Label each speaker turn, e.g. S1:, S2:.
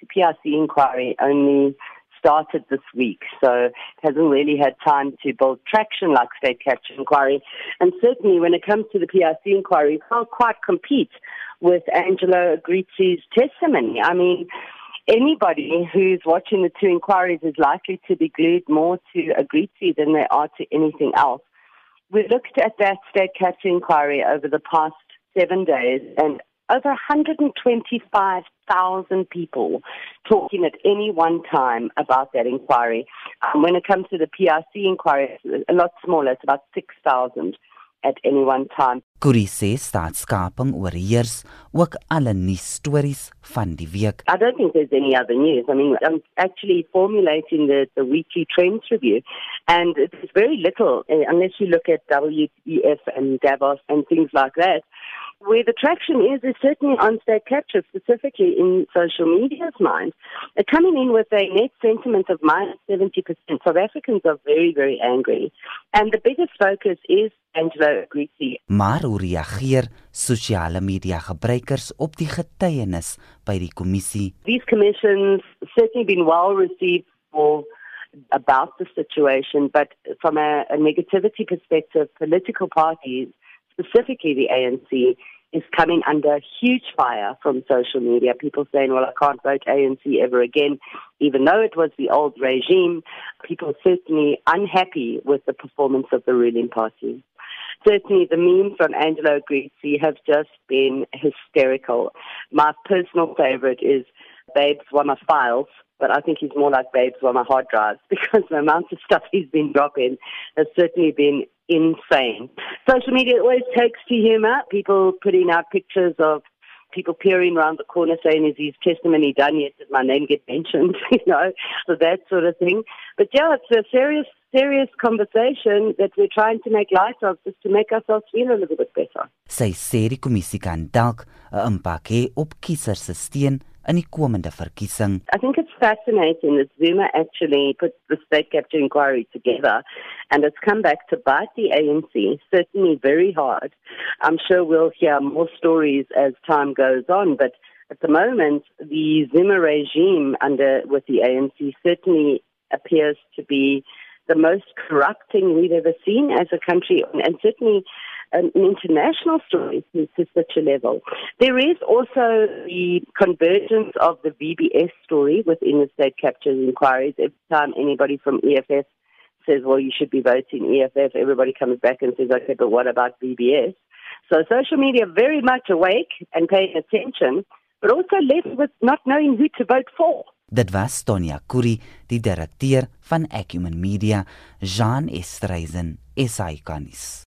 S1: The PIC inquiry only started this week, so it hasn't really had time to build traction like state capture inquiry. And certainly when it comes to the PIC inquiry, it can't quite compete with Angelo Agrizzi's testimony. I mean, anybody who's watching the two inquiries is likely to be glued more to Agrizzi than they are to anything else. We looked at that state capture inquiry over the past seven days, and over 125,000 people talking at any one time about that inquiry. Um, when it comes to the PIC inquiry, it's a lot smaller, it's about 6,000 at any one time.
S2: Kuri sê staatskaping oorheers ook alle nuusstories van die week.
S1: I don't think there's any other news. I mean, I'm actually formulating the, the weekly trends review, and there's very little, uh, unless you look at WEF and Davos and things like that. Where the traction is, is certainly on state capture, specifically in social media's mind. Uh, coming in with a net sentiment of minus 70%, South Africans are very, very angry. And the biggest focus is Angelo Agrizzi.
S2: Maar hoe reageer sosiale media gebruikers op die getuienis by die kommissie?
S1: These commissions certainly been well received for about the situation, but from a, a negativity perspective, political parties specifically the ANC, is coming under huge fire from social media. People saying, well, I can't vote ANC ever again, even though it was the old regime. People certainly unhappy with the performance of the ruling party. Certainly, the memes on Angelo Agrizzi have just been hysterical. My personal favorite is Babes One of Files, but I think he's more like Babes One of Hard Drives because the amount of stuff he's been dropping has certainly been insane. Social media always takes to humor. People putting out pictures of people peering around the corner saying, is his testimony done yet? Did my name get mentioned? you know, so that sort of thing. But yeah, it's a serious, serious conversation that we're trying to make light of just to make ourselves feel a little bit better.
S2: Sy sê die kommissie kan dalk 'n impak hê op kiesers se steun in die komende verkiesing.
S1: I think it's fascinating that Zuma actually put the state capture inquiry together and it's come back to bite the ANC, certainly very hard. I'm sure we'll hear more stories as time goes on, but at the moment, the Zuma regime under with the ANC certainly appears to be the most corrupt thing we've ever seen as a country, and certainly an international story to, such a level. There is also the convergence of the VBS story within the state capture inquiries. Every time anybody from EFF says, well, you should be voting EFF, everybody comes back and says, okay, but what about VBS? So social media very much awake and paying attention, but also left with not knowing who to vote for.
S2: Dit was Tonia Kuri, die direkteur van Acumen Media, Jean Estreisen, SAICanis.